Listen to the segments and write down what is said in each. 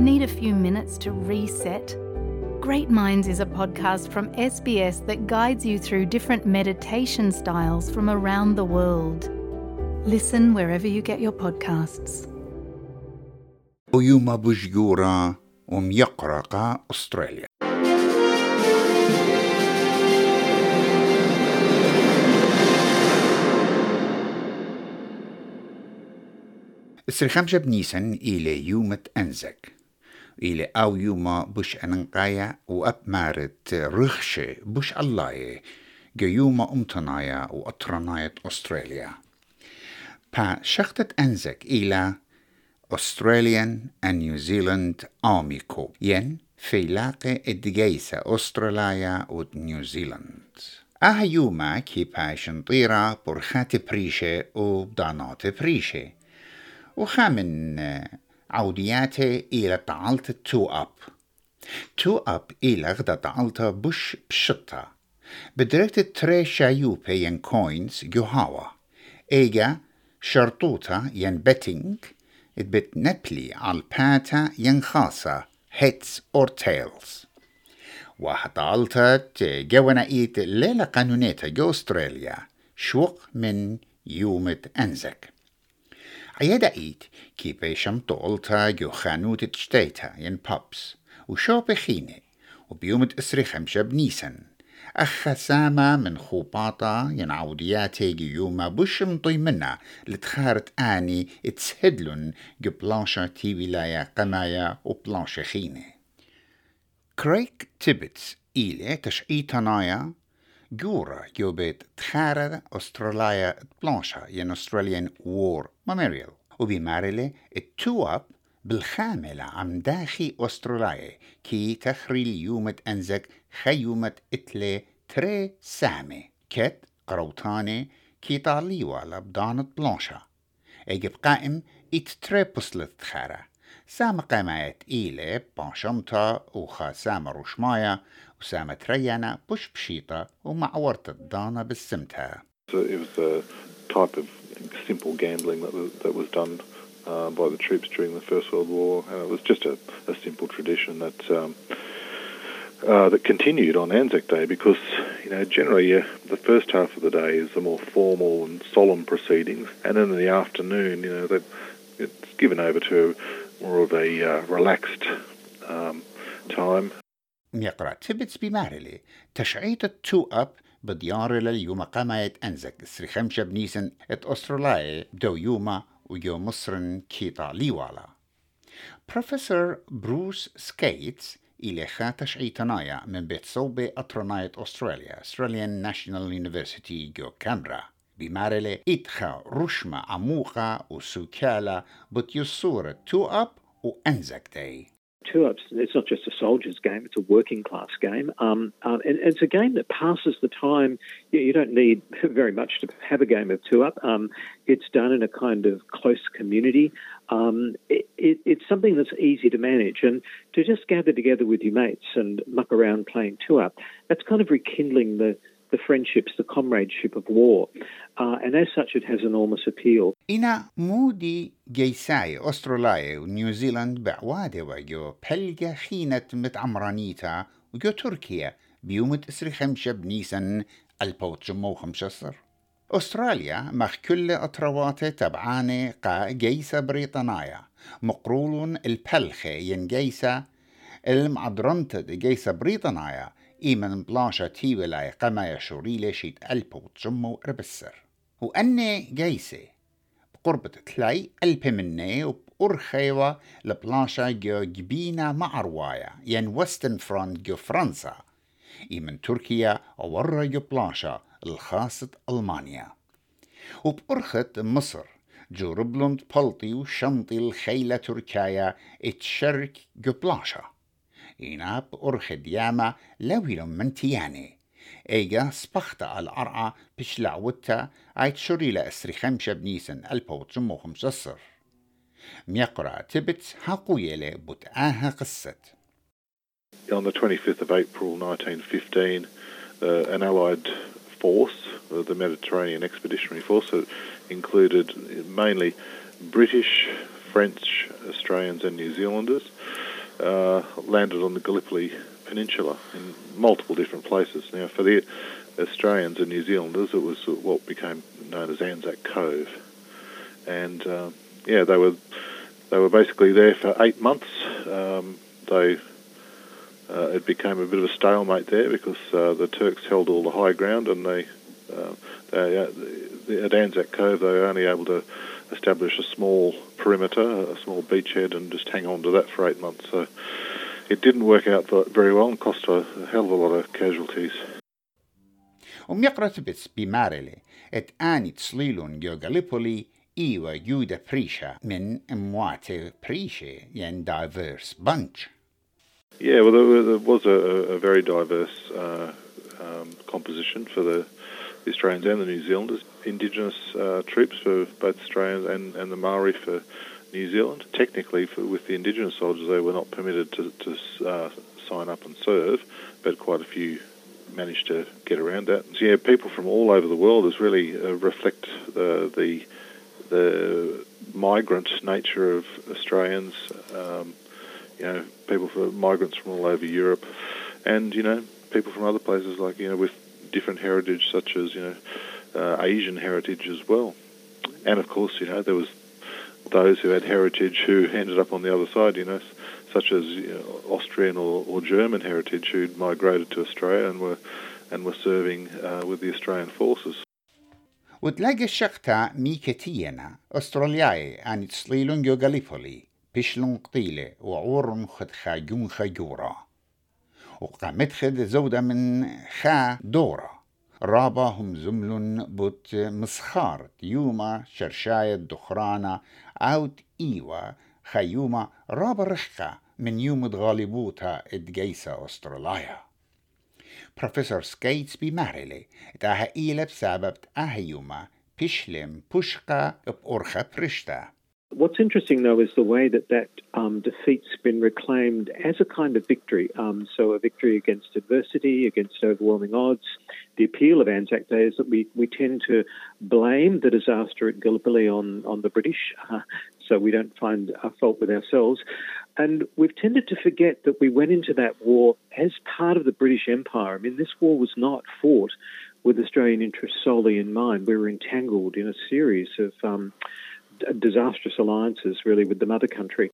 Need a few minutes to reset? Great Minds is a podcast from SBS that guides you through different meditation styles from around the world. Listen wherever you get your podcasts. ويوما بجيورا وميقرقة أستراليا السرخمشة بنيسن إلى يومة أنزك إلى أو يوما بش أننقايا وأب مارت رخشة بش الله جو يوما أمتنايا وأطرناية أستراليا. با شختت أنزك إلى Australian and New Zealand Army Corps ين في لاقي الدقيسة أستراليا ونيوزيلند أها يوما كي باشن طيرة برخات بريشة وبدانات بريشة وخامن عودياته إلى تعالت تو أب تو أب إلى غدا تعالت بش بشطة. بدركت تري شايوبة ين كوينز جوهاوا إيجا شرطوطة ين بيتينج بتنبلي على الباتا ين خاصة. or tails واحد عالتت جوانا إيت ليلة قانونية جو أستراليا شوق من يومة أنزك. عيادة إيت كي بيشم طولتا جو خانوت تشتيتا ين بابس وشو بخينة وبيومة إسري خمسة بنيسن. أخ ساما من خوباطة ينعودياتي يوما بش مطي منا. لتخارت آني اتسهدلن جو بلانشا تي ولاية قمايا وبلانشا خينة. كريك تيبتس إلي تشعي تنايا جورا جو بيت تخارد أستراليا بلانشا ين أستراليان وور ميموريال وبمارلي التواب بالخاملة عم داخي أستراليا كي تخري اليومة أنزك خيومة إتلي تري سامي كت قروتاني كي طاليوا لبدانة بلانشا اجب قائم ات تري بسلت خارة So it was a type of simple gambling that was, that was done uh, by the troops during the First World War, and it was just a, a simple tradition that um, uh, that continued on Anzac Day because you know generally uh, the first half of the day is the more formal and solemn proceedings, and then in the afternoon, you know, it's given over to more of a uh, relaxed um, time. يقرأ تبتس بمارلي تشعيت التو أب بديار لليوم قامت أنزك. سري خمشة بنيسن ات أستراليا دو يوما ويو مصرن كيطا ليوالا. بروفيسور بروس سكيتس إلى خاتش عيتنايا من بيت صوبة أطرناية أستراليا Australian National University جو كامبرا. بمارلة إدخا رشمة عموقة وسوكالة بتيصورة تو أب وأنزك داي Two ups, it's not just a soldier's game, it's a working class game. Um, um, and it's a game that passes the time. You, you don't need very much to have a game of two up. Um, it's done in a kind of close community. Um, it, it, it's something that's easy to manage. And to just gather together with your mates and muck around playing two up, that's kind of rekindling the, the friendships, the comradeship of war. Uh, and as such, it has enormous appeal. إنا مودي جيساي أستراليا ونيوزيلاند بعوادة وجو بلغة خينة متعمرانيتا وجو تركيا بيومة إسري خمسة بنيسن البوتشمو خمسة أستراليا مخ كل أطرواتي تبعاني قا جيسة بريطانيا مقرولون البلخة ين جيسة المعدرنت جيسة بريطانيا إيمن بلاشا تي ولاي قما يشوريلي شيت البوتشمو ربسر. وأني جيسة بقربة تلاي ألبي مني وبأرخيوة لبلاشا جو جبينا مع رواية ين وستن فرونت جو فرنسا. إي من تركيا ورا جو بلاشا الخاصة ألمانيا. وبأرخت مصر جو ربلند بلطي وشنطي الخيلة تركايا إتشرك جو بلاشا إينا بأرخد ياما لويلم من تياني ايجا سبختا الأرعى بشلعوتا ايت شريلا اسري خمشة بنيسن البو تسمو خمسة ميقرا تبت هاقويلي بتآها قصة On the 25th of April 1915, uh, an Allied force, uh, the Mediterranean Expeditionary Force, included mainly British, French, Australians, and New Zealanders, uh, landed on the Gallipoli Peninsula in multiple different places. Now, for the Australians and New Zealanders, it was what became known as Anzac Cove, and uh, yeah, they were they were basically there for eight months. Um, they uh, it became a bit of a stalemate there because uh, the Turks held all the high ground, and they, uh, they at Anzac Cove they were only able to establish a small perimeter, a small beachhead, and just hang on to that for eight months. So it didn't work out very well and cost a, a hell of a lot of casualties. وميقرأ بس بمارلي ات آني تصليلون جو غاليبولي إيوا يودا بريشا من امواتي بريشة ين diverse bunch. Yeah, well, there, there was a, a, very diverse uh, um, composition for the, the, Australians and the New Zealanders. Indigenous uh, troops for both Australians and, and the Maori for New Zealand. Technically, for, with the Indigenous soldiers, they were not permitted to, to uh, sign up and serve, but quite a few managed to get around that. So, yeah, people from all over the world is really uh, reflect the, the the migrant nature of Australians. Um, you know, people for migrants from all over Europe, and you know, people from other places like you know with different heritage, such as you know, uh, Asian heritage as well, and of course, you know, there was those who had heritage who ended up on the other side. You know, such as you know, Austrian or, or German heritage who'd migrated to Australia and were and were serving uh, with the Australian forces. وتلاقي الشقتا ميكتينا أسترالياي أن تصليلون جو غاليبولي بيشلون قطيلة وعور خد خاجون خجورة وقامت خد زودة من خا دورة. رابا هم زملون بوت مسخار يوما شرشاية دخرانة أوت إيوا خيوما رابا رخة من يوم غالبوتا اتجيسا أستراليا. بروفيسور سكيتس بمارلي تاها إيلة بسبب أهيوما بيشلم بوشقا بأرخة برشتا. What's interesting, though, is the way that that um, defeat's been reclaimed as a kind of victory. Um, so, a victory against adversity, against overwhelming odds. The appeal of Anzac Day is that we, we tend to blame the disaster at Gallipoli on, on the British, uh, so we don't find a fault with ourselves. And we've tended to forget that we went into that war as part of the British Empire. I mean, this war was not fought with Australian interests solely in mind. We were entangled in a series of. Um, disastrous alliances really with the mother country.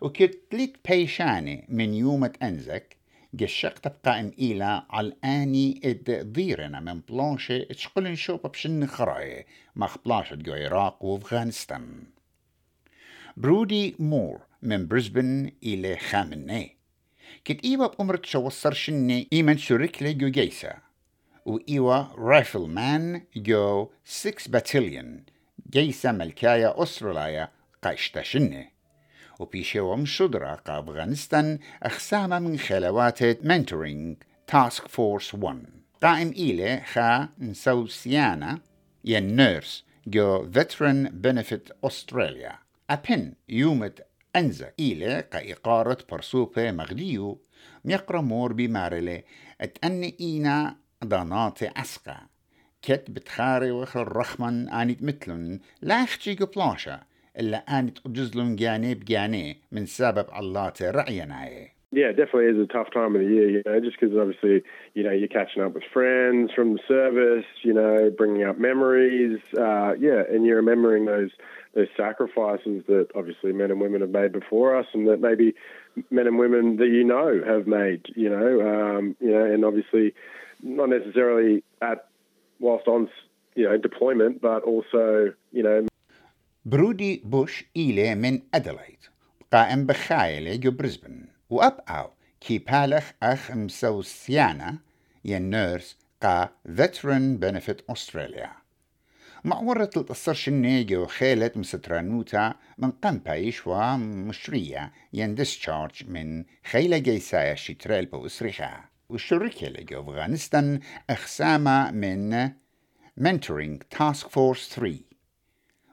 وكتليك بيشاني من يوم أنزك جشق تبقى ام إيلا على آني إد ضيرنا من بلانشة تشقل نشوف بشن خراي مخ بلاشة جو عراق وأفغانستان. برودي مور من بريسبن إلى خامنة. كت إيوا بأمرت شوصر شني إيمن شرك لي جو جيسا وإيوا رايفل مان جو 6 باتيليون جيسا ملكايا أستراليا قاشتشنه وبيشيوم شدرا أفغانستان أخسامة من خلوات منتورينج تاسك فورس 1 قائم إلي خا نسوسيانا ين نيرس جو veteran benefit أستراليا. أبن يومت أنزا إلي كإقارة برسوبة مغديو ميقرا مور بمارلي أتأني إينا ضانات أسقى كت بتخاري وخل رخمن آنيت مثلن لا اختي قبلاشا إلا آنيت أجزلن جاني بجاني من سبب الله رعيناي Yeah, it definitely is a tough time of the year, you know, just because obviously, you know, you're catching up with friends from the service, you know, bringing up memories, uh, yeah, and you're remembering those those sacrifices that obviously men and women have made before us, and that maybe men and women that you know have made, you know, um, you know, and obviously not necessarily at whilst on you know deployment, but also you know. برودي بوش إلي من أدلايد قائم بخايلة جو بريسبن وأبقاو كي بالخ أخ مسوسيانا ين نيرس قا Veteran Benefit Australia معورة القصر شنيجو خيلة مسترانوتا من قنبا يشوى مشرية ين ديسشارج من خيلة جيسايا شتريل بوسريخا والشركة لجو أفغانستان أخسامة من Mentoring Task Force 3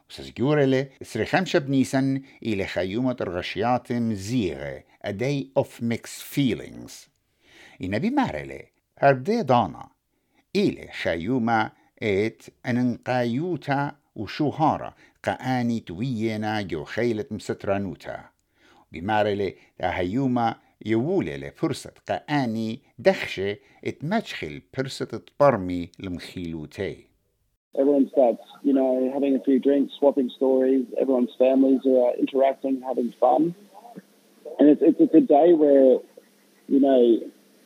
وسزجورة سرخمشة بنيسن إلى خيومة الغشيات مزيغة A Day of Mixed Feelings. إنا بمارلة هربدي دانا إلى خيومة إت أننقايوتا وشوهارة قآني توينا جو خيلة مسترانوتا. بمارلي هيوما يولي فرصة قاني دخشة اتمشخل فرصة تبرمي المخيلوتي Everyone starts, you know, having a few drinks, swapping stories. Everyone's families are interacting, having fun. And it's, it's, it's a day where, you know,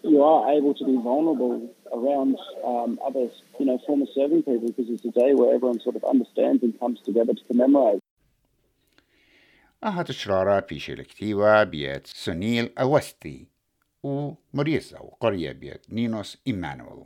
you are able to be vulnerable around um, other, you know, former serving people because it's a day where everyone sort of understands and comes together to commemorate. أها تشرارة بيش الكتيبة بيت سنيل أوستي ومريزة وقرية بيت نينوس إيمانويل.